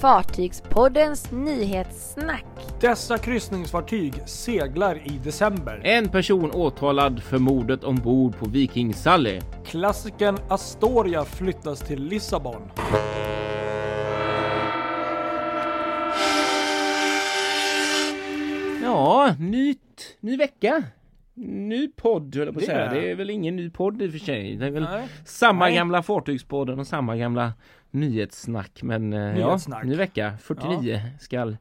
Fartygspoddens nyhetssnack. Dessa kryssningsfartyg seglar i december. En person åtalad för mordet ombord på Viking Sally. Klassikern Astoria flyttas till Lissabon. Ja, nytt, ny vecka. Ny podd höll jag på att Det säga. är- Det är väl ingen ny podd i och för sig. Det är väl Nej. samma Nej. gamla Fartygspodden och samma gamla nyhetssnack. Men eh, Nyhetssnack. ja, ny vecka 49 skall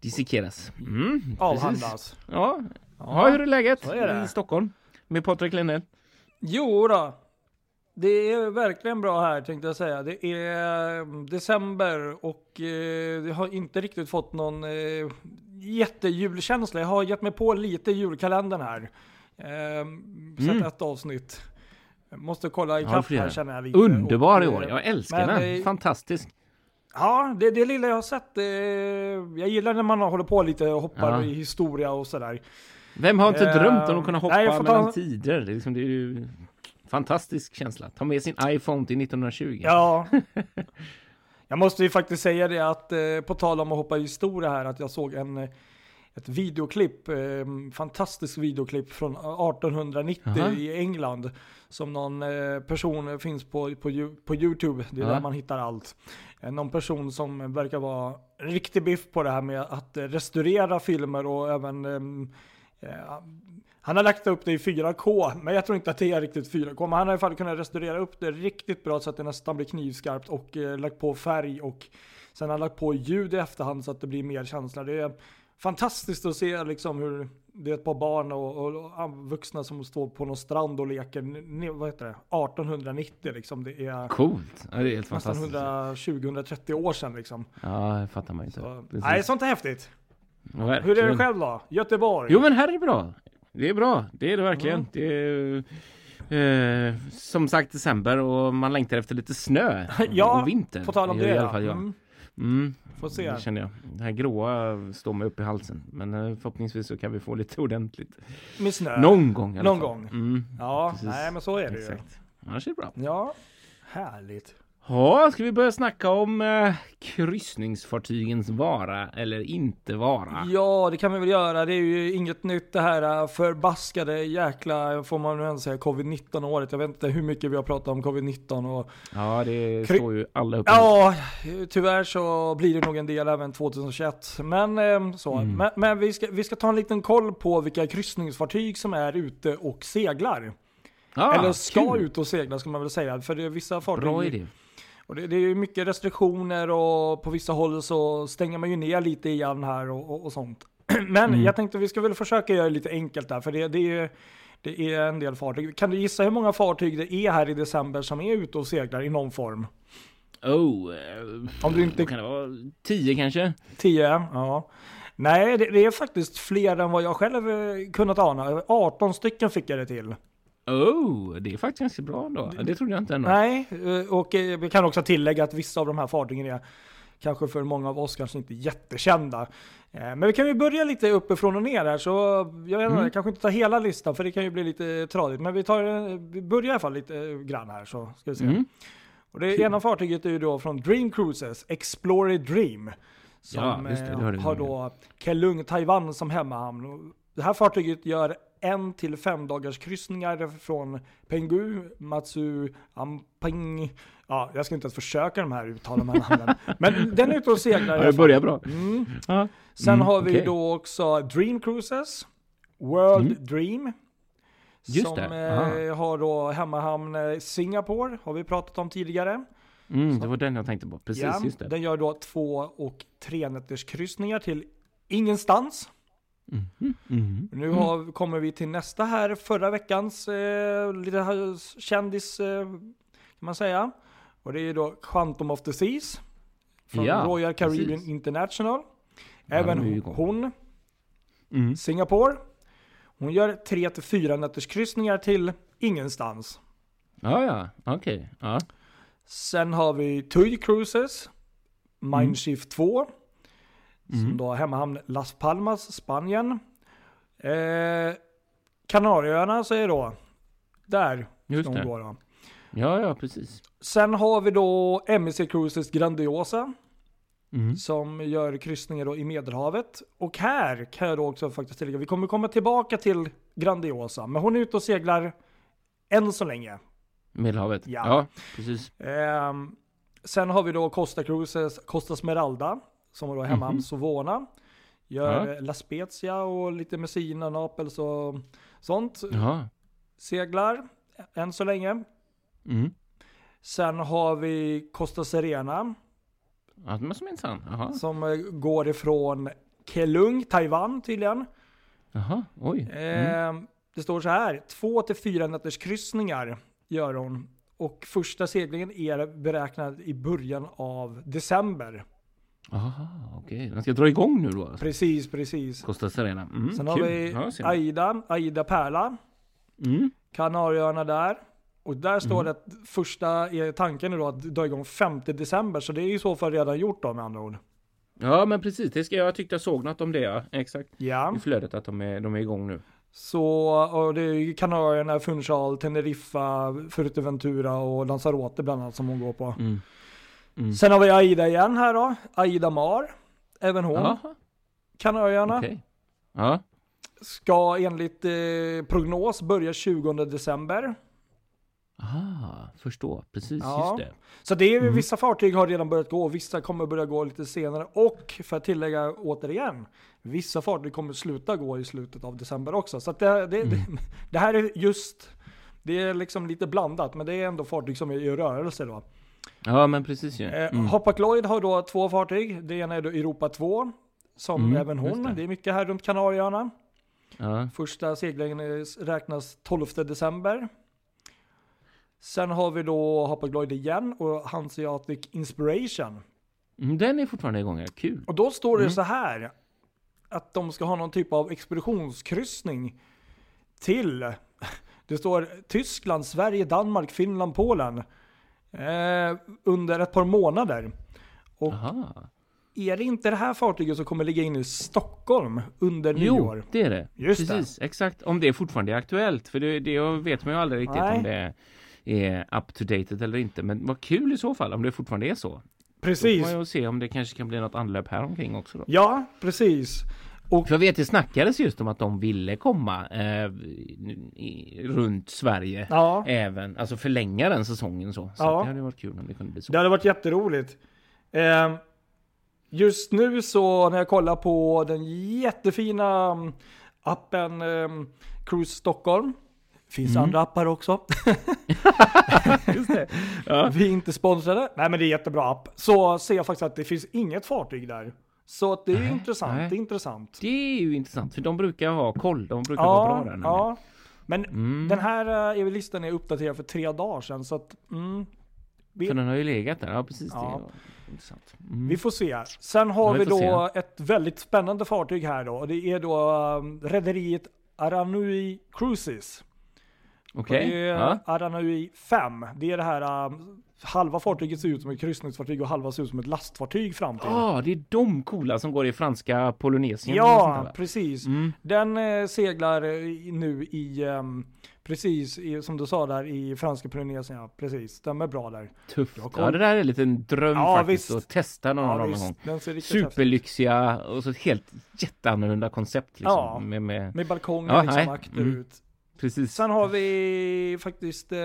dissekeras. Mm. Avhandlas. Ja. ja, hur är läget är det. i Stockholm? Med Patrik Lennell? Jo då. Det är verkligen bra här tänkte jag säga. Det är mm, december och eh, jag har inte riktigt fått någon eh, jättejulkänsla. Jag har gett mig på lite julkalendern här. Eh, sett Mm. ett avsnitt. Jag måste kolla ikapp här känner jag lite. Underbar i år. Jag älskar men, den. Fantastisk. Ja, det, det lilla jag har sett. Eh, jag gillar när man håller på lite och hoppar Ja. i historia och sådär. Vem har inte Eh, drömt om att kunna hoppa nej, ta- mellan tider? Det är, liksom, det är ju fantastisk känsla. Ta med sin iPhone till 1920. Ja. Jag måste ju faktiskt säga det att eh, på tal om att hoppa i historia här att jag såg en ett videoklipp, eh, fantastiskt videoklipp från 1890 Jaha. i England. Som någon eh, person finns på, på, på Youtube, det är Ja. där man hittar allt. Eh, någon person som verkar vara riktig biff på det här med att eh, restaurera filmer och även ehm, eh, han har lagt upp det i 4K, men jag tror inte att det är riktigt 4K. Men han har i alla fall kunnat restaurera upp det riktigt bra så att det nästan blir knivskarpt och eh, lagt på färg och sen har han lagt på ljud i efterhand så att det blir mer känsla. Det är fantastiskt att se liksom hur det är ett par barn och, och, och vuxna som står på någon strand och leker, vad heter det, 1890 liksom. Det är Coolt. Ja, det är helt nästan fantastiskt. 120-130 år sedan liksom. Ja, det fattar man inte. Så, nej, sånt är häftigt. Ja, Hur är det verkligen. själv då? Göteborg? Jo, men här är det bra. Det är bra. Det är det verkligen. Mm. Det är, eh, som sagt december och man längtar efter lite snö Ja, och vinter. På tal om det I alla ja. fall jag. Mm, Mm, får se. det känner jag. Det här gråa står mig upp i halsen. Men eh, förhoppningsvis så kan vi få lite ordentligt. Med snö. Någon gång i alla Någon fall. gång. Mm, Ja, Precis. nej men så är det ju. exakt. Annars är det bra. Ja, härligt. Ja, ska vi börja snacka om eh, kryssningsfartygens vara eller inte vara? Ja, det kan vi väl göra. Det är ju inget nytt det här äh, förbaskade jäkla, får man nu ens säga, covid-19 året. Jag vet inte hur mycket vi har pratat om covid-19 och Ja, det står ju alla upp ja, tyvärr så blir det nog en del även 2021. Men eh, så. Mm. Men, men vi, ska, vi ska ta en liten koll på vilka kryssningsfartyg som är ute och seglar. Ja, Eller ska kul. ut och segla ska man väl säga. För det är vissa fartyg Bra idé. Och det, det är ju mycket restriktioner och på vissa håll så stänger man ju ner lite igen här och, och, och sånt. Men Mm. jag tänkte vi ska väl försöka göra det lite enkelt där, för det, det, är, det är en del fartyg. Kan du gissa hur många fartyg det är här i december som är ute och seglar i någon form? Oh, Om du inte- kan det vara? Tio kanske? 10? Ja. Nej, det, det är faktiskt fler än vad jag själv eh, kunnat ana. 18 stycken fick jag det till. Oh, det är faktiskt ganska bra då. Det trodde jag inte ändå. Nej, eh, och eh, vi kan också tillägga att vissa av de här fartygen är kanske för många av oss kanske inte jättekända. Eh, Men vi kan ju börja lite uppifrån och ner här, så jag vet inte, Mm. kanske inte ta hela listan för det kan ju bli lite tradigt. Men vi, tar, vi börjar i alla fall lite grann här så ska vi se. Mm. Och det ena fartyget är ju då från Dream Cruises, Explorer Dream. Som Ja, det, det har om, då Kelung, Taiwan som hemmahamn. Det här fartyget gör en till fem dagars kryssningar från Pengu, Matsu, Amping. Ja, jag ska inte ens försöka de här uttala de här namnen. Men den är ute och seglar Ja, det börjar bra. Mm. Ja. Sen Mm, har vi okej. då också Dream Cruises, World Mm. Dream. Just som eh, har då hemmahamn eh, Singapore, har vi pratat om tidigare. Mm, det var den jag tänkte på. Precis, Ja, just det. Den gör då två och tre nätters kryssningar till ingenstans. Mhm, mhm. Nu har, kommer vi till nästa här, förra veckans eh, lite här kändis eh, kan man säga. Och det är då Quantum of the Seas. Från Ja, Royal Caribbean precis. International. Även hon, Mm. Singapore. Hon gör tre till fyra nätters kryssningar till ingenstans. Ja, ja, okej. Ja. Sen har vi TUI Cruises, Mindshift 2, som Mm. då har hemmahamn Las Palmas, Spanien. Eh, Kanarieöarna så är då, där Just det. gå då. Ja, ja, precis. Sen har vi då MEC Cruises Grandiosa, Mm. som gör kryssningar då i Medelhavet. Och här kan jag då också faktiskt tillägga, vi kommer komma tillbaka till Grandiosa, men hon är ute och seglar än så länge. Medelhavet. Ja. Ja, precis. Ehm, sen har vi då Costa Cruises, Costa Smeralda, som var då hemma Mhm. i Sovona. Gör Ja. eh, La Spezia och lite Messina, Naples och sånt. Jaha. Seglar än så länge. Mm. Sen har vi Costa Serena Ja, som som eh, går ifrån Kelung, Taiwan tydligen. Jaha, oj. Mm. Eh, det står så här, två till fyra nätters kryssningar gör hon. Och första seglingen är beräknad i början av december. Aha, okej. Den ska dra igång nu då? Precis, precis. Costa Serena. Mm, Sen kul. har vi. Aida, Aida Pärla, Mm. Kanarieöarna där. Och där står Mm. det att första tanken är då att dra igång 5 december, så det är i så fall redan gjort då med andra ord. Ja, men precis. Det ska jag tyckte jag såg något om det, ja. Exakt. Ja. I flödet att de är, de är igång nu. Så, och det är ju Kanarierna, Funchal, Teneriffa, Fuerteventura och Lanzarote bland annat som hon går på. Mm. Mm. Sen har vi Aida igen här då. Aida Mar. Även hon. Jaha, Kanarieöarna. okej. Ja. Ska enligt eh, prognos börja 20 december. Aha, förstå. Precis, Ja. just det. Så det är, Mm. vissa fartyg har redan börjat gå, vissa kommer börja gå lite senare. Och för att tillägga återigen, vissa fartyg kommer sluta gå i slutet av december också. Så det, det, Mm. det, det här är just, det är liksom lite blandat, men det är ändå fartyg som är i rörelse då. Ja, men precis ju. Eh, Mm. Lloyd har då två fartyg. Det ena är då Europa 2, som Mm, även hon. det. Det. är mycket här runt Kanarieöarna. Ja. Första seglingen räknas 12 december. Sen har vi då Hapag Lloyd igen och Hanseatic Inspiration. Mm, Den är fortfarande igång, ja. Kul. Och då står det Mm. så här att de ska ha någon typ av expeditionskryssning till, det står Tyskland, Sverige, Danmark, Finland, Polen eh, under ett par månader. Och Aha. är det inte det här fartyget som kommer ligga inne i Stockholm under Jo, nyår? det är det. Just det. Precis, exakt. Om det fortfarande är aktuellt. För det, det vet man ju aldrig riktigt Nej. om det är up to date eller inte. Men vad kul i så fall om det fortfarande är så. Då Precis. får man ju se om det kanske kan bli något anlöp här omkring också då. Ja, precis. Och För jag vet det snackades just om att de ville komma eh, i, runt Sverige ja, även, alltså förlänga den säsongen så. Så Ja. det hade varit kul om det kunde bli så. det hade varit jätteroligt. Eh, just nu så när jag kollar på den jättefina mm, appen eh, Cruise Stockholm. Finns Mm. andra appar också. Ja. Vi är inte sponsrade. Nej men det är jättebra app. Så ser jag faktiskt att det finns inget fartyg där. Så att det är Nej, intressant. nej. Det är intressant. Det är ju intressant för de brukar ha koll. De brukar vara bra där. ja. Men Mm. den här eh, listan är uppdaterad för tre dagar sedan. Så att, mm, vi, För den har ju legat där. Ja precis. Ja. Intressant. Mm. Vi får se. Sen har Ja, vi vi då ett väldigt spännande fartyg här då. Och det är då um, rederiet Aranui Cruises. Okej. Det är Ja. Aranui 5. Det är det här um, halva fartyget ser ut som ett kryssningsfartyg och halva ser ut som ett lastfartyg fram till. Ah, det är de coola som går i franska Polynesien. ja, precis. Mm. Den eh, seglar eh, nu i, um, precis i, som du sa där, i franska Polynesien. Ja, precis. Den är bra där. Tufft. Kom- Ja, det där är lite en dröm Ja, faktiskt. visst. Att testa någon av Ja, dem någon gång. Superlyxiga och så ett helt jätteannorlunda koncept liksom. Ja. Med, med, Med balkonger Ja, liksom. Mm. precis. Sen har vi faktiskt eh,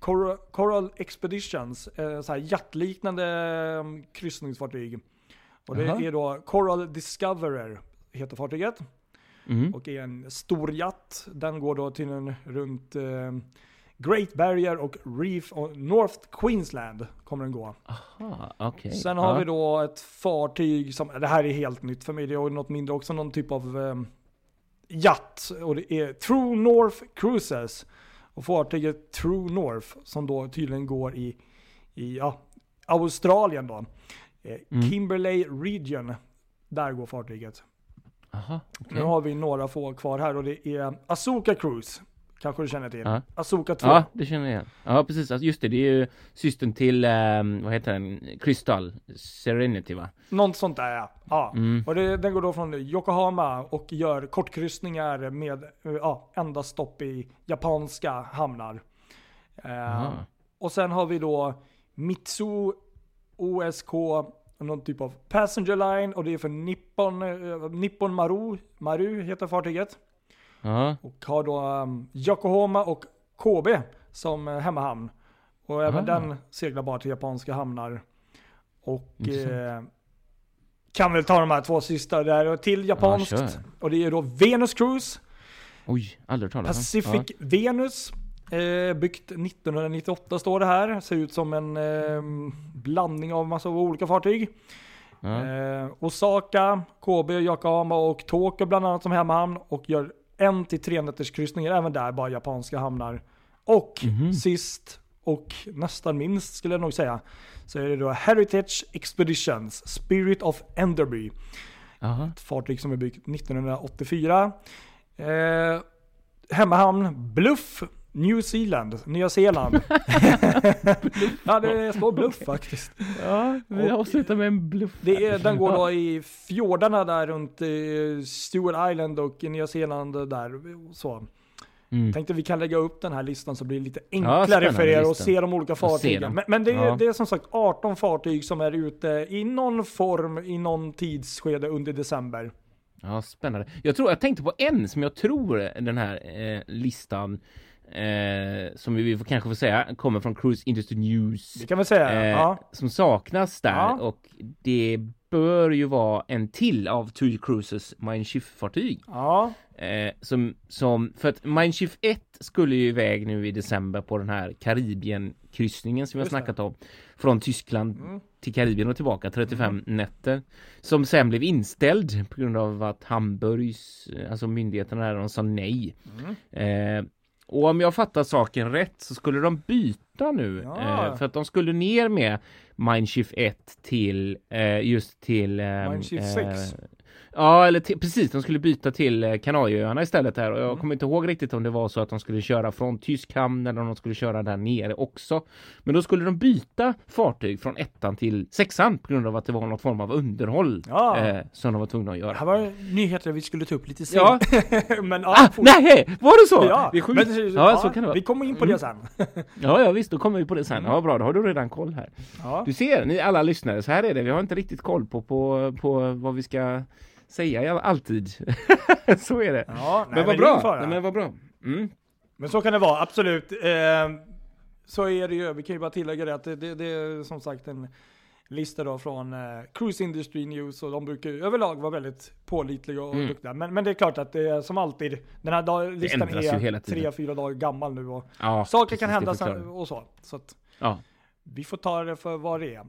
Coral, Coral Expeditions, eh, så här jaktliknande eh, kryssningsfartyg. Och det Jaha. är då Coral Discoverer, heter fartyget. Mm. Och är en stor jatt. Den går då till en runt eh, Great Barrier och Reef och North Queensland kommer den gå. Aha, okej. Sen har ja. vi då ett fartyg som, det här är helt nytt för mig, det är något mindre också, någon typ av eh, jatt. Och det är True North Cruises. Och fartyget True North som då tydligen går i, i ja, Australien då. Eh, Mm. Kimberley Region. Där går fartyget. Aha, okej. Nu har vi några få kvar här och det är Azuka Cruise. Kanske du känner till? Ja. Azuka 2. Ja, det känner jag igen. Ja, precis. Alltså, just det, det är ju systern till, ehm, vad heter den? Crystal Serenity va? Något sånt där ja. ja. Mm. Och det, den går då från Yokohama och gör kortkryssningar med eh, ja, enda stopp i japanska hamnar. Eh, och sen har vi då Mitsu OSK någon typ av passenger line och det är för Nippon, eh, Nippon Maru, Maru heter fartyget. Ja. Och har då um, Yokohama och Kobe som eh, hemmahamn. Och även Ah. den seglar bara till japanska hamnar. Och eh, kan väl ta de här två sista där till japanskt. kör. och det är då Venus Cruise, Oj, aldrig om. Pacific Venus. Eh, byggt 1998 står det här. Ser ut som en eh, blandning av massa olika fartyg. Eh, Osaka, Kobe, Yokohama och Tokyo bland annat som hemmahamn. Och gör en till tre nätters kryssningar, även där bara japanska hamnar. Och Mhm. sist och nästan minst skulle jag nog säga, så är det då Heritage Expeditions Spirit of Enderby. Jaha. Ett fartyg som är byggt 1984. Eh, hemmahamn Bluff, New Zealand, Nya Zeeland. ja, det står Bluff faktiskt. Ja, vi Och- avslutar med en bluff. Det är, den går då i fjordarna där runt eh, Stewart Island och Nya Zeeland där. Så. Mm. Tänkte vi kan lägga upp den här listan så blir det lite Ja, enklare spännande för er att se de olika fartygen. Men, men det, är, Ja. det är som sagt 18 fartyg som är ute i någon form, i någon tidsskede under december. Ja, spännande. Jag tror, jag tänkte på en som jag tror den här eh, listan eh, som vi får, kanske får säga kommer från Cruise Industry News. Det kan vi säga. Eh, ja. Som saknas där Ja. och det bör ju vara en till av TUI Cruises Mindshift-fartyg. Ja, Eh, som, som, för att Mindshift 1 skulle ju iväg nu i december på den här Karibien-kryssningen som vi har Just det. snackat om. Från Tyskland Mm. till Karibien och tillbaka, 35 nätter. Som sen blev inställd på grund av att Hamburgs, eh, alltså myndigheterna där, de sa nej. Mm. Och om jag fattar saken rätt så skulle de byta nu. Ja. Eh, för att de skulle ner med Mindshift 1 till eh, just till... Eh, Mindshift 6. Ja, eller till, precis. De skulle byta till eh, Kanarieöarna istället här och jag Mm. kommer inte ihåg riktigt om det var så att de skulle köra från tysk hamn eller om de skulle köra där nere också. Men då skulle de byta fartyg från ettan till sexan på grund av att det var något form av underhåll Ja. eh, som de var tvungna att Det göra. här var nyheter vi skulle ta upp lite Ja, senare. men ja, ah, nej, var det så? Ja, det är sjukt. men, ja, så kan det vara. Vi kommer in på det sen. Ja, ja, visst, då kommer vi på det sen. Mm. Ja, bra, då har du redan koll här. Ja. Du ser, ni alla lyssnare, så här är det. Vi har inte riktigt koll på, på, på vad vi ska säga ja, alltid. så är det. Ja, nej, men vad bra. Nej, men vad bra. Mm. Men så kan det vara, absolut. Eh, så är det ju. Vi kan ju bara tillägga det att det, det, det är som sagt en lista då från eh, Cruise Industry News och de brukar ju överlag vara väldigt pålitliga och Mm. duktiga. Men, men det är klart att det är som alltid, den här dag, listan är tre, fyra dagar gammal nu och Ja, saker precis, kan hända sen och så. Så att Ja. vi får ta det för vad det är.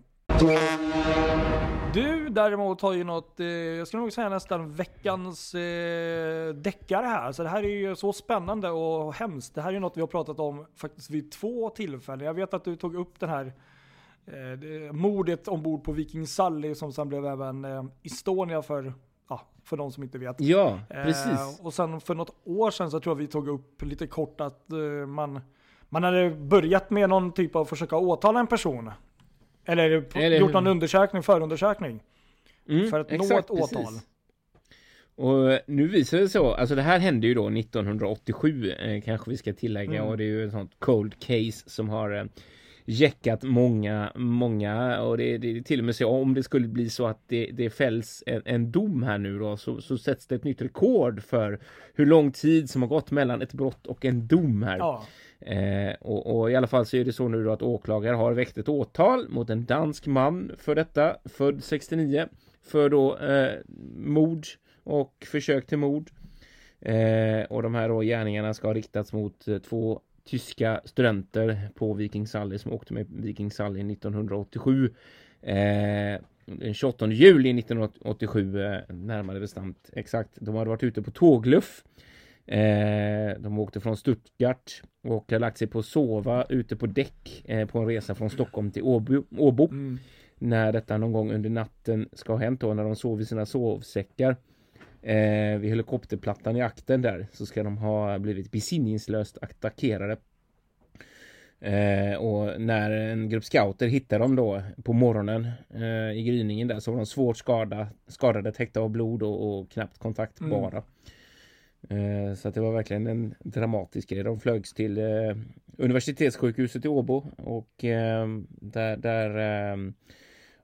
Du däremot har ju något, eh, jag skulle nog säga nästan veckans eh, deckare här. Så det här är ju så spännande och hemskt. Det här är ju något vi har pratat om faktiskt vid två tillfällen. Jag vet att du tog upp den här eh, det- mordet ombord på Viking Sally som sen blev även eh, Estonia för, ja, för de som inte vet. Ja, Eh, precis. och sen för något år sedan så tror jag vi tog upp lite kort att eh, man, man hade börjat med någon typ av försöka åtala en person. Eller, Eller gjort någon undersökning, förundersökning. Mm, för att nå exakt, ett åtal. precis. Och nu visar det sig så, alltså det här hände ju då 1987 eh, kanske vi ska tillägga Mm. och det är ju ett sånt cold case som har eh, jäckat många, många och det, det är till och med så om det skulle bli så att det, det fälls en, en dom här nu då så, så sätts det ett nytt rekord för hur lång tid som har gått mellan ett brott och en dom här. Ja. Eh, och, och i alla fall så är det så nu då att åklagare har väckt ett åtal mot en dansk man för detta, född 69, för då eh, mord och försök till mord. Eh, och de här då gärningarna ska ha riktats mot eh, två tyska studenter på Viking Sally som åkte med Viking Sally 1987. Eh, den 28 juli 1987 eh, närmare bestämt exakt. De hade varit ute på tågluff Eh, de åkte från Stuttgart och hade lagt sig på att sova ute på däck eh, på en resa från Stockholm till Åbo. Åbo. Mm. När detta någon gång under natten ska ha hänt då när de sov i sina sovsäckar. Eh, vid helikopterplattan i akten där så ska de ha blivit besinningslöst attackerade. Eh, och när en grupp scouter hittar dem då på morgonen eh, i gryningen där så var de svårt skada, skadade, täckta av blod och, och knappt kontaktbara. Eh, så att det var verkligen en dramatisk grej. De flögs till eh, universitetssjukhuset i Åbo och eh, där, där eh,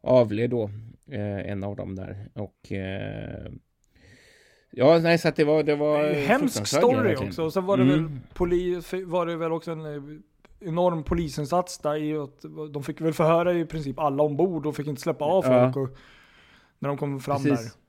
avled då eh, en av dem där och eh, Ja, nej, så att det var... Det var hemsk story också. Och så var det Mm. väl polis, var det väl också en eh, enorm polisinsats där i att de fick väl förhöra i princip alla ombord och fick inte släppa av Ja. folk och, när de kom fram Precis. där.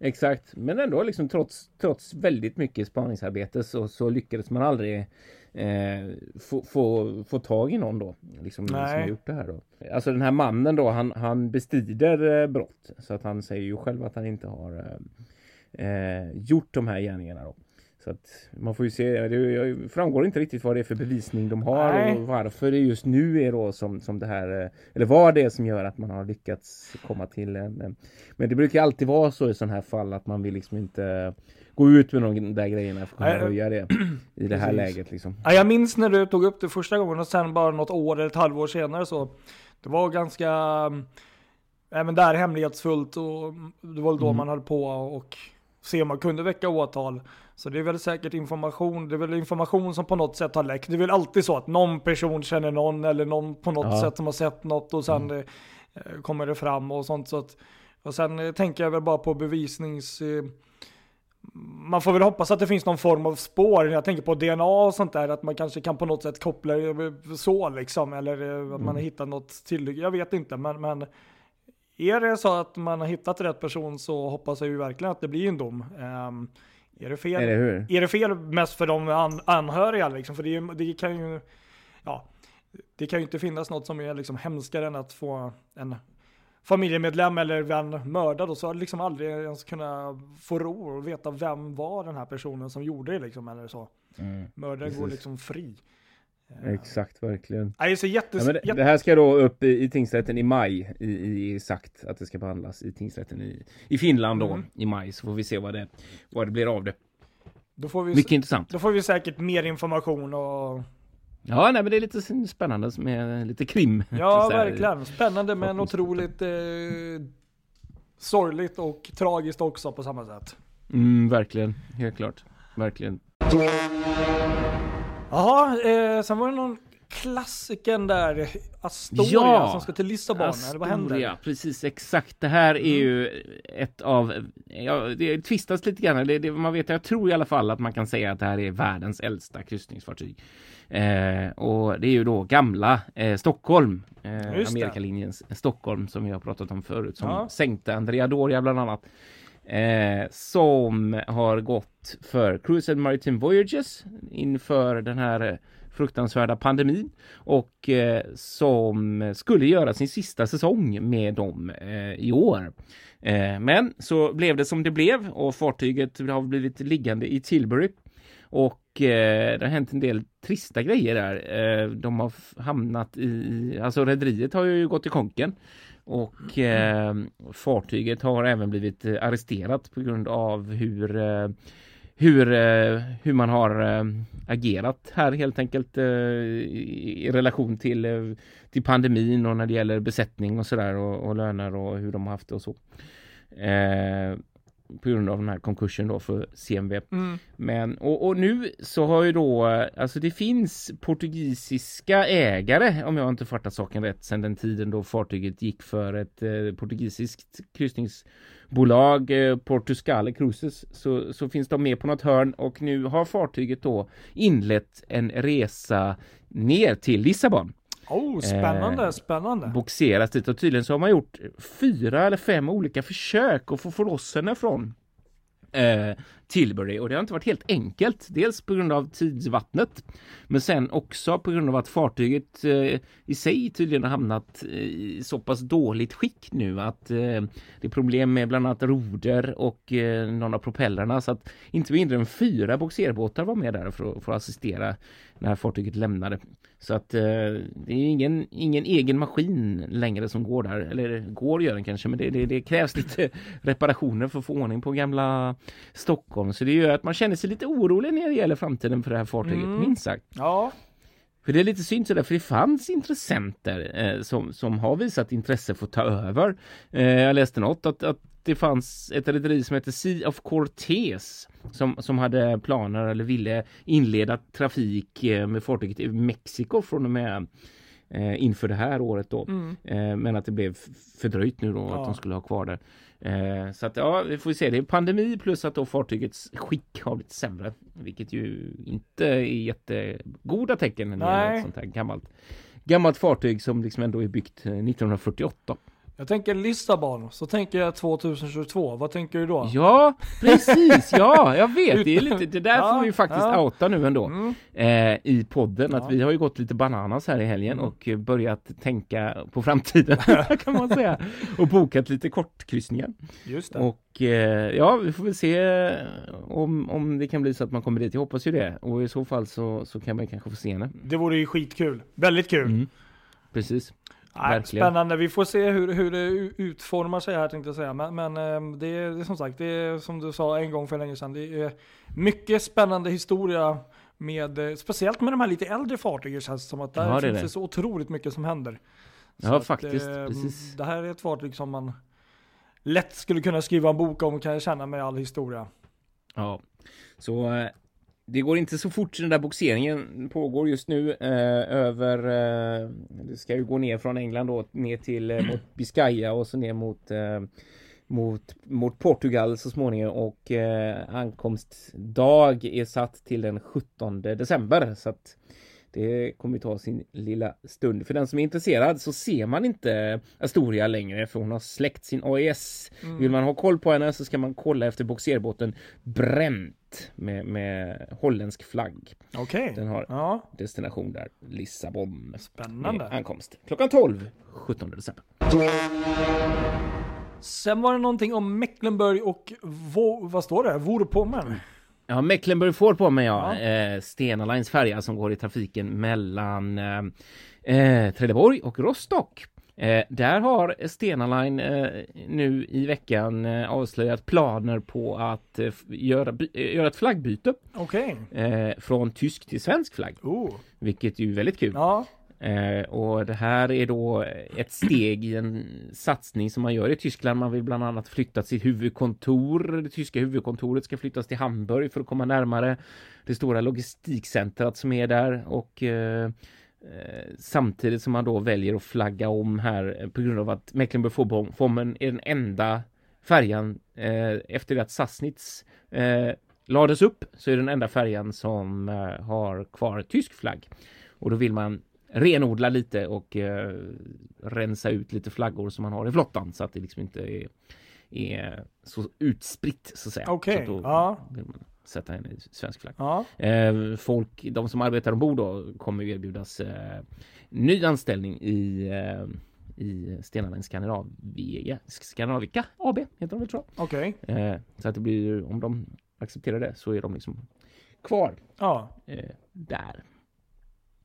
Exakt, men ändå liksom trots, trots väldigt mycket spaningsarbete så, så lyckades man aldrig eh, få, få, få tag i någon då. Liksom, som Nej. har gjort det här då. Alltså den här mannen då, han, han bestrider eh, brott. Så att han säger ju själv att han inte har eh, eh, gjort de här gärningarna då. Så att man får ju se, det framgår inte riktigt vad det är för bevisning de har Nej. och varför det just nu är då som, som det här, eh, eller vad det är som gör att man har lyckats komma till en, en men det brukar alltid vara så i sådana här fall att man vill liksom inte gå ut med de där grejerna för att kunna Nej, höja det i det här precis. läget liksom. Ja, jag minns när du tog upp det första gången och sen bara något år eller ett halvår senare så. Det var ganska, äh, men där hemlighetsfullt och det var då Mm. man höll på och se om man kunde väcka åtal. Så det är väl säkert information, det är väl information som på något sätt har läckt. Det är väl alltid så att någon person känner någon eller någon på något Ja. Mm. sätt som har sett något och sen eh, kommer det fram och sånt. Så att, och sen eh, tänker jag väl bara på bevisnings... Eh, man får väl hoppas att det finns någon form av spår. Jag tänker på DNA och sånt där, att man kanske kan på något sätt koppla det så liksom. Eller eh, att man har Mm. hittat något till. Jag vet inte, men, men är det så att man har hittat rätt person så hoppas jag ju verkligen att det blir en dom. Ehm, är det fel? Eller hur? Är det fel mest för de an anhöriga liksom? För det, är det kan ju, ja, det kan ju inte finnas något som är liksom hemskare än att få en familjemedlem eller vän mördad och så har liksom aldrig ens kunna få ro och veta vem var den här personen som gjorde det liksom eller så. Mördaren går liksom fri. Eh, Exakt, verkligen. Nej, så jättes, Ja, det, det här ska då upp i, i tingsrätten i maj i, i, sagt att det ska behandlas i tingsrätten i, i Finland då Mm. i maj så får vi se vad det, vad det blir av det. då, får vi, Mycket intressant. då får vi säkert mer information och Ja, nej, men det är lite spännande med lite krim. ja, verkligen spännande men otroligt eh, sorgligt och tragiskt också på samma sätt. Mm, verkligen, helt klart. Verkligen. Jaha, eh, sen var det någon klassiken där, Astoria Ja, som ska till Lissabon, eller vad händer? Astoria, precis exakt. Det här är ju ett av, ja, det tvistas lite grann. Det, det, man vet, jag tror i alla fall att man kan säga att det här är världens äldsta kryssningsfartyg. Eh, och det är ju då gamla eh, Stockholm, eh. Amerikalinjens Stockholm som vi har pratat om förut, som Ja. sänkte Andrea Doria bland annat. Eh, som har gått för Cruise and Maritime Voyages inför den här eh, fruktansvärda pandemin och eh, som skulle göra sin sista säsong med dem eh, i år. Eh, men så blev det som det blev och fartyget har blivit liggande i Tilbury och eh, det har hänt en del trista grejer där. Eh, de har hamnat i, alltså rederiet har ju gått i konken och eh, fartyget har även blivit eh, arresterat på grund av hur eh, hur, eh, hur man har eh, agerat här helt enkelt i, relation till, till pandemin och när det gäller besättning och sådär och, och löner och hur de har haft det och så. På grund av den här konkursen då för CMV. Mm. Men och, och nu så har ju då, alltså det finns portugisiska ägare om jag inte fattat saken rätt sedan den tiden då fartyget gick för ett eh, portugisiskt kryssningsbolag, eh, Portuscale Cruises, så, så finns de med på något hörn och nu har fartyget då inlett en resa ner till Lissabon Oh, spännande, Eh, spännande. boxeras dit och tydligen så har man gjort fyra eller fem olika försök att få, få loss henne från eh, Tilbury och det har inte varit helt enkelt. Dels på grund av tidsvattnet men sen också på grund av att fartyget eh, i sig tydligen har hamnat i så pass dåligt skick nu att eh, det är problem med bland annat roder och eh, någon av propellrarna så att inte mindre än fyra boxerbåtar var med där för för att assistera när fartyget lämnade. Så att eh, det är ingen, ingen egen maskin längre som går där. Eller går gör den kanske men det, det, det krävs lite reparationer för att få ordning på gamla Stockholm. Så det gör att man känner sig lite orolig när det gäller framtiden för det här fartyget, Mm. minst sagt. Ja, för det är lite synd sådär, för det fanns intressenter eh, som, som har visat intresse för att ta över. Eh, jag läste något att, att det fanns ett rederi som heter Sea of Cortez som, som hade planer eller ville inleda trafik eh, med fartyget i Mexiko från och med eh, inför det här året då. Mm. Eh, men att det blev fördröjt nu då Ja. att de skulle ha kvar det. Eh, så att ja, vi får se. Det är pandemi plus att då fartygets skick har blivit sämre. Vilket ju inte är jättegoda tecken när det gäller ett sånt här gammalt gammalt fartyg som liksom ändå är byggt eh, 1948. Jag tänker Lissabon, så tänker jag 2022. Vad tänker du då? Ja, precis. Ja, jag vet. Det, är lite, det där Ja, får vi faktiskt ja. outa nu ändå Mm. eh, i podden. Att Ja. vi har ju gått lite bananas här i helgen Mm. och börjat tänka på framtiden kan man säga. Och bokat lite kortkryssningar. Just det. Och eh, ja, vi får väl se eh, om, om det kan bli så att man kommer dit. Jag hoppas ju det. Och i så fall så, så kan man kanske få se henne. Det vore ju skitkul. Väldigt kul. Mm. Precis. Nej, spännande. Vi får se hur, hur det utformar sig här tänkte jag säga. Men, men eh, det, är, det är som sagt, det är som du sa en gång för länge sedan. Det är mycket spännande historia med, eh, speciellt med de här lite äldre fartygen känns det som att där Ja, det finns det. det så otroligt mycket som händer. Ja, Så att, faktiskt. eh, Precis. Det här är ett fartyg som man lätt skulle kunna skriva en bok om kan jag känna med all historia. Ja, så eh, det går inte så fort den där boxeringen pågår just nu eh, över, eh, det ska ju gå ner från England då ner till eh, mot Biscaya och så ner mot eh, mot, mot Portugal så småningom. Och eh, ankomstdag är satt till den 17 december så att det kommer ta sin lilla stund. För den som är intresserad så ser man inte Astoria längre för hon har släckt sin AES. Vill man ha koll på henne så ska man kolla efter boxerbåten Brent med, med holländsk flagg. Okej. Den har Ja, destination där, Lissabon. Med spännande. ankomst klockan 12, 17 december. Sen var det någonting om Mecklenburg och vad står det? Vorpommern? Ja, Mecklenburg får på mig ja. Ja. Eh, Stena Lines färja som går i trafiken mellan eh, eh, Trelleborg och Rostock. Eh, där har Stena Line eh, nu i veckan eh, avslöjat planer på att eh, göra, eh, göra ett flaggbyte eh, från tysk till svensk flagg. Oh. Vilket ju är väldigt kul. Ja. Eh, och det här är då ett steg i en satsning som man gör i Tyskland. Man vill bland annat flytta sitt huvudkontor. Det tyska huvudkontoret ska flyttas till Hamburg för att komma närmare det stora logistikcentret som är där och eh, eh samtidigt som man då väljer att flagga om här eh, på grund av att Mecklenburg-Vorpommern är den enda färjan eh, efter det att Sassnitz eh, lades upp så är den enda färjan som eh, har kvar tysk flagg. Och då vill man renodla lite och eh, rensa ut lite flaggor som man har i flottan så att det liksom inte är, är så utspritt så att säga. Okej, då ja. sätta en svensk flagg. Ja. Eh, folk, de som arbetar ombord då kommer ju erbjudas eh, ny anställning i eh, i Stena Line Scandinavia, Scandinavica AB heter de väl tror Okej. jag. Eh, så att det blir ju, om de accepterar det så är de liksom kvar Ja. eh, där.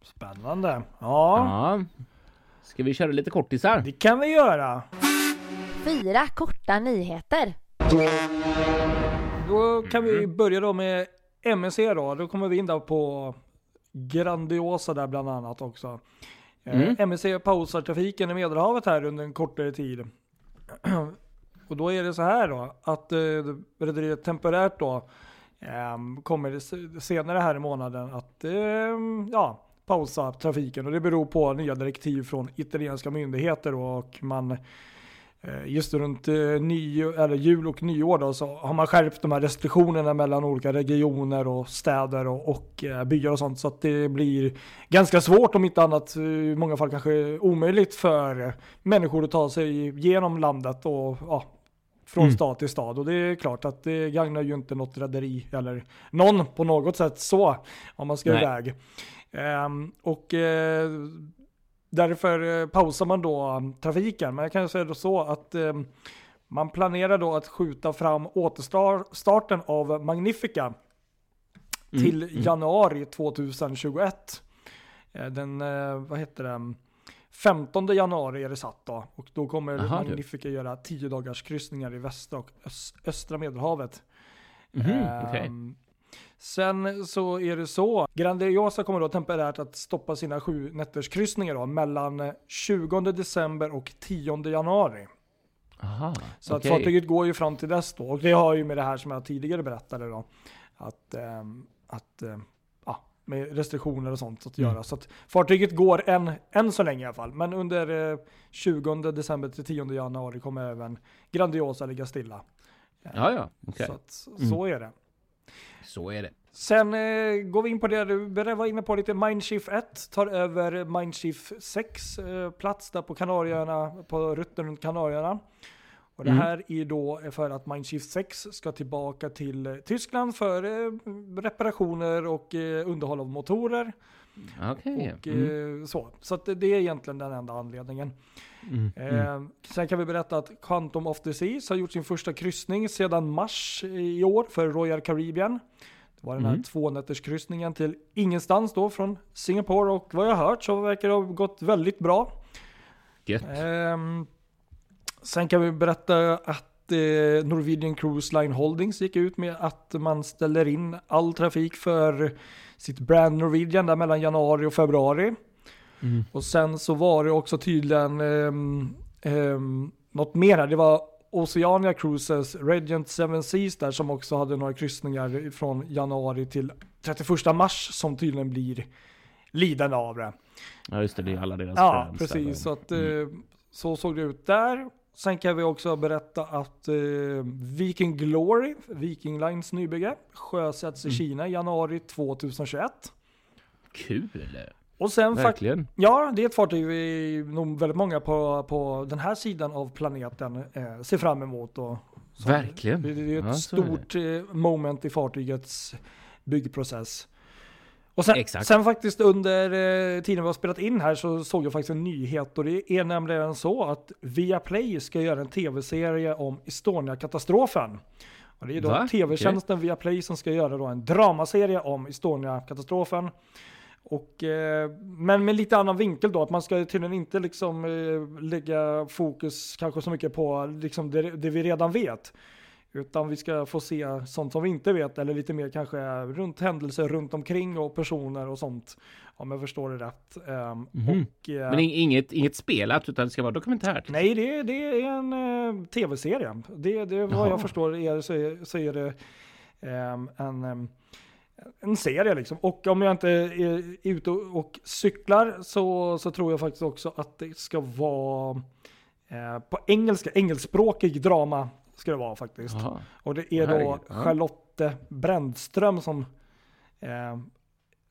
Spännande. Ja. Ja. Ska vi köra lite kortisar? Det kan vi göra. Fyra korta nyheter. Då kan vi Mm. börja då med MSC då. Då kommer vi in där på Grandiosa där bland annat också. Eh, Mm. MSC pausar trafiken i Medelhavet här under en kortare tid. Och då är det så här då att eh, rederiet temporärt då ehm, kommer senare här i månaden att ehm, ja, pausa trafiken och det beror på nya direktiv från italienska myndigheter och man eh, just runt eh, ny, eller jul och nyår då, så har man skärpt de här restriktionerna mellan olika regioner och städer och, och eh, byar och sånt så att det blir ganska svårt om inte annat i många fall kanske omöjligt för människor att ta sig igenom landet och ja, från Mm. stad till stad. Och det är klart att det gagnar ju inte något rederi eller någon på något sätt så om man ska Nej. iväg. Ehm, och eh, därför eh, pausar man då um, trafiken. Men jag kan säga då så att eh, man planerar då att skjuta fram återstarten av Magnifica Mm, till mm. januari 2021. Eh, Den, vad heter det, 15 januari är det satt då. Och då kommer Aha. Magnifica göra 10 dagars kryssningar i västra och ös- östra medelhavet. Mhm, okej. Ehm, Sen så är det så, Grandiosa kommer då temporärt att stoppa sina sju nätters kryssningar då mellan eh, 20 december och 10 januari. Aha, Så okej. att fartyget går ju fram till dess då. Och det har ju med det här som jag tidigare berättade då. Att, ehm, att eh, ja, med restriktioner och sånt att Mm. göra. Så att fartyget går än, än så länge i alla fall. Men under eh, 20 december till 10 januari kommer även Grandiosa ligga stilla. Ja, ja, okej. Så, att, Mm. så är det. Så är det. Sen eh, går vi in på det du var inne på lite. Mindshift 1 tar över Mindshift 6 eh, plats där på Kanarieöarna, på rutten runt Kanarieöarna. Och det Mm. här är då för att Mindshift 6 ska tillbaka till Tyskland för eh, reparationer och eh, underhåll av motorer. Okej. Och Mm. eh, så. Så att det är egentligen den enda anledningen. Mm. Mm. Eh, sen kan vi berätta att Quantum of the Seas har gjort sin första kryssning sedan mars i år för Royal Caribbean. Det var den här Mm. tvånätterskryssningen till ingenstans då från Singapore och vad jag har hört så verkar det ha gått väldigt bra. Gött. Ehm, sen kan vi berätta att eh, Norwegian Cruise Line Holdings gick ut med att man ställer in all trafik för sitt brand Norwegian där mellan januari och februari. Mm. Och sen så var det också tydligen um, um, något mer här. Det var Oceania Cruises, Regent Seven Seas där som också hade några kryssningar från januari till 31 mars som tydligen blir lidande av det. Ja, just det. Det är alla deras Ja, brands där. precis. Så, att, Mm. eh, så såg det ut där. Sen kan vi också berätta att eh, Viking Glory, Viking Lines nybygge, sjösätts i Mm. Kina i januari 2021. Kul. Och sen Verkligen. Ja, det är ett fartyg vi nog väldigt många på, på den här sidan av planeten eh, ser fram emot. Och. Verkligen. Det, det är ett Ja, så är stort eh, moment i fartygets byggprocess. Och sen, sen faktiskt under eh, tiden vi har spelat in här så såg jag faktiskt en nyhet och det är nämligen så att Viaplay ska göra en tv-serie om Estonia-katastrofen. Och det är då tv-tjänsten Viaplay som ska göra då en dramaserie om Estonia-katastrofen. Och, eh, men med lite annan vinkel då, att man ska tydligen inte liksom eh, lägga fokus kanske så mycket på liksom det, det vi redan vet. Utan vi ska få se sånt som vi inte vet, eller lite mer kanske runt händelser runt omkring och personer och sånt. Om jag förstår det rätt. Mhm. och, eh, Men ing- inget, inget spelat utan det ska vara dokumentärt. Nej, det, det är en eh, tv-serie. Det, det, vad Jaha. jag förstår är, så, är, så är det ehm, en, ehm, en serie liksom. Och om jag inte är ute och, och cyklar så, så tror jag faktiskt också att det ska vara eh, på engelska, engelskspråkig drama ska det vara faktiskt. Jaha. Och det är då Herregud. Charlotte Brändström som eh,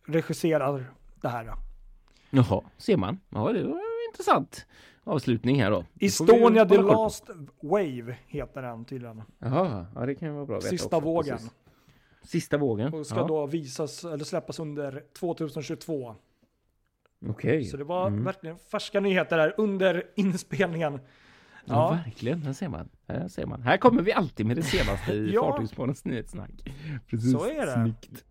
regisserar det här. Jaha, ser man. Ja, det var intressant avslutning här då. Estonia The. Last Wave heter den tydligen. Jaha, ja det kan ju vara bra att veta Sista också, vågen. precis. Sista vågen. Och ska ja. då visas eller släppas under 2022. Okej. Så det var Mm. verkligen färska nyheter där under inspelningen. Ja, Ja, verkligen. Här ser man. Här ser man. Här kommer vi alltid med det senaste i Ja. Fartygspoddens nyhetssnack. Precis. Så är det. Snyggt.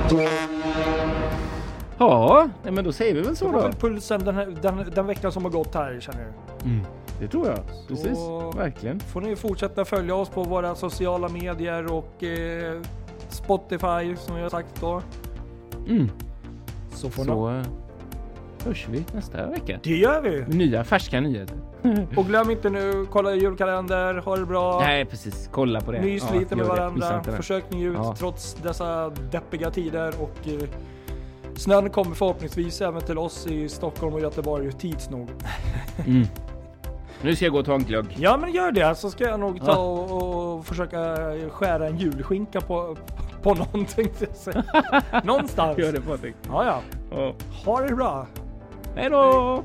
Ja, nej, men då säger vi väl det så var då. väl pulsen den, här, den, den veckan som har gått här känner jag. Mm. Det tror jag. Precis. Så- Verkligen. Får ni fortsätta följa oss på våra sociala medier och eh, Spotify som jag har sagt då. Mm. Så får ni... Så eh, hörs vi nästa vecka. Det gör vi! Nya färska nyheter. Och glöm inte nu, kolla julkalender, ha det bra. Nej, precis. Kolla på det. Mys Ja, lite med varandra. Försök ni ut Ja. trots dessa deppiga tider och eh, snön kommer förhoppningsvis även till oss i Stockholm och Göteborg tids nog. Mm. Nu ska jag gå och ta en glögg. Ja men gör det så ska jag nog ta Ja. och, och försöka skära en julskinka på, på någonting. Någonstans. Gör det Patrik. Ja ja. Ja. Ha det bra. Hej då!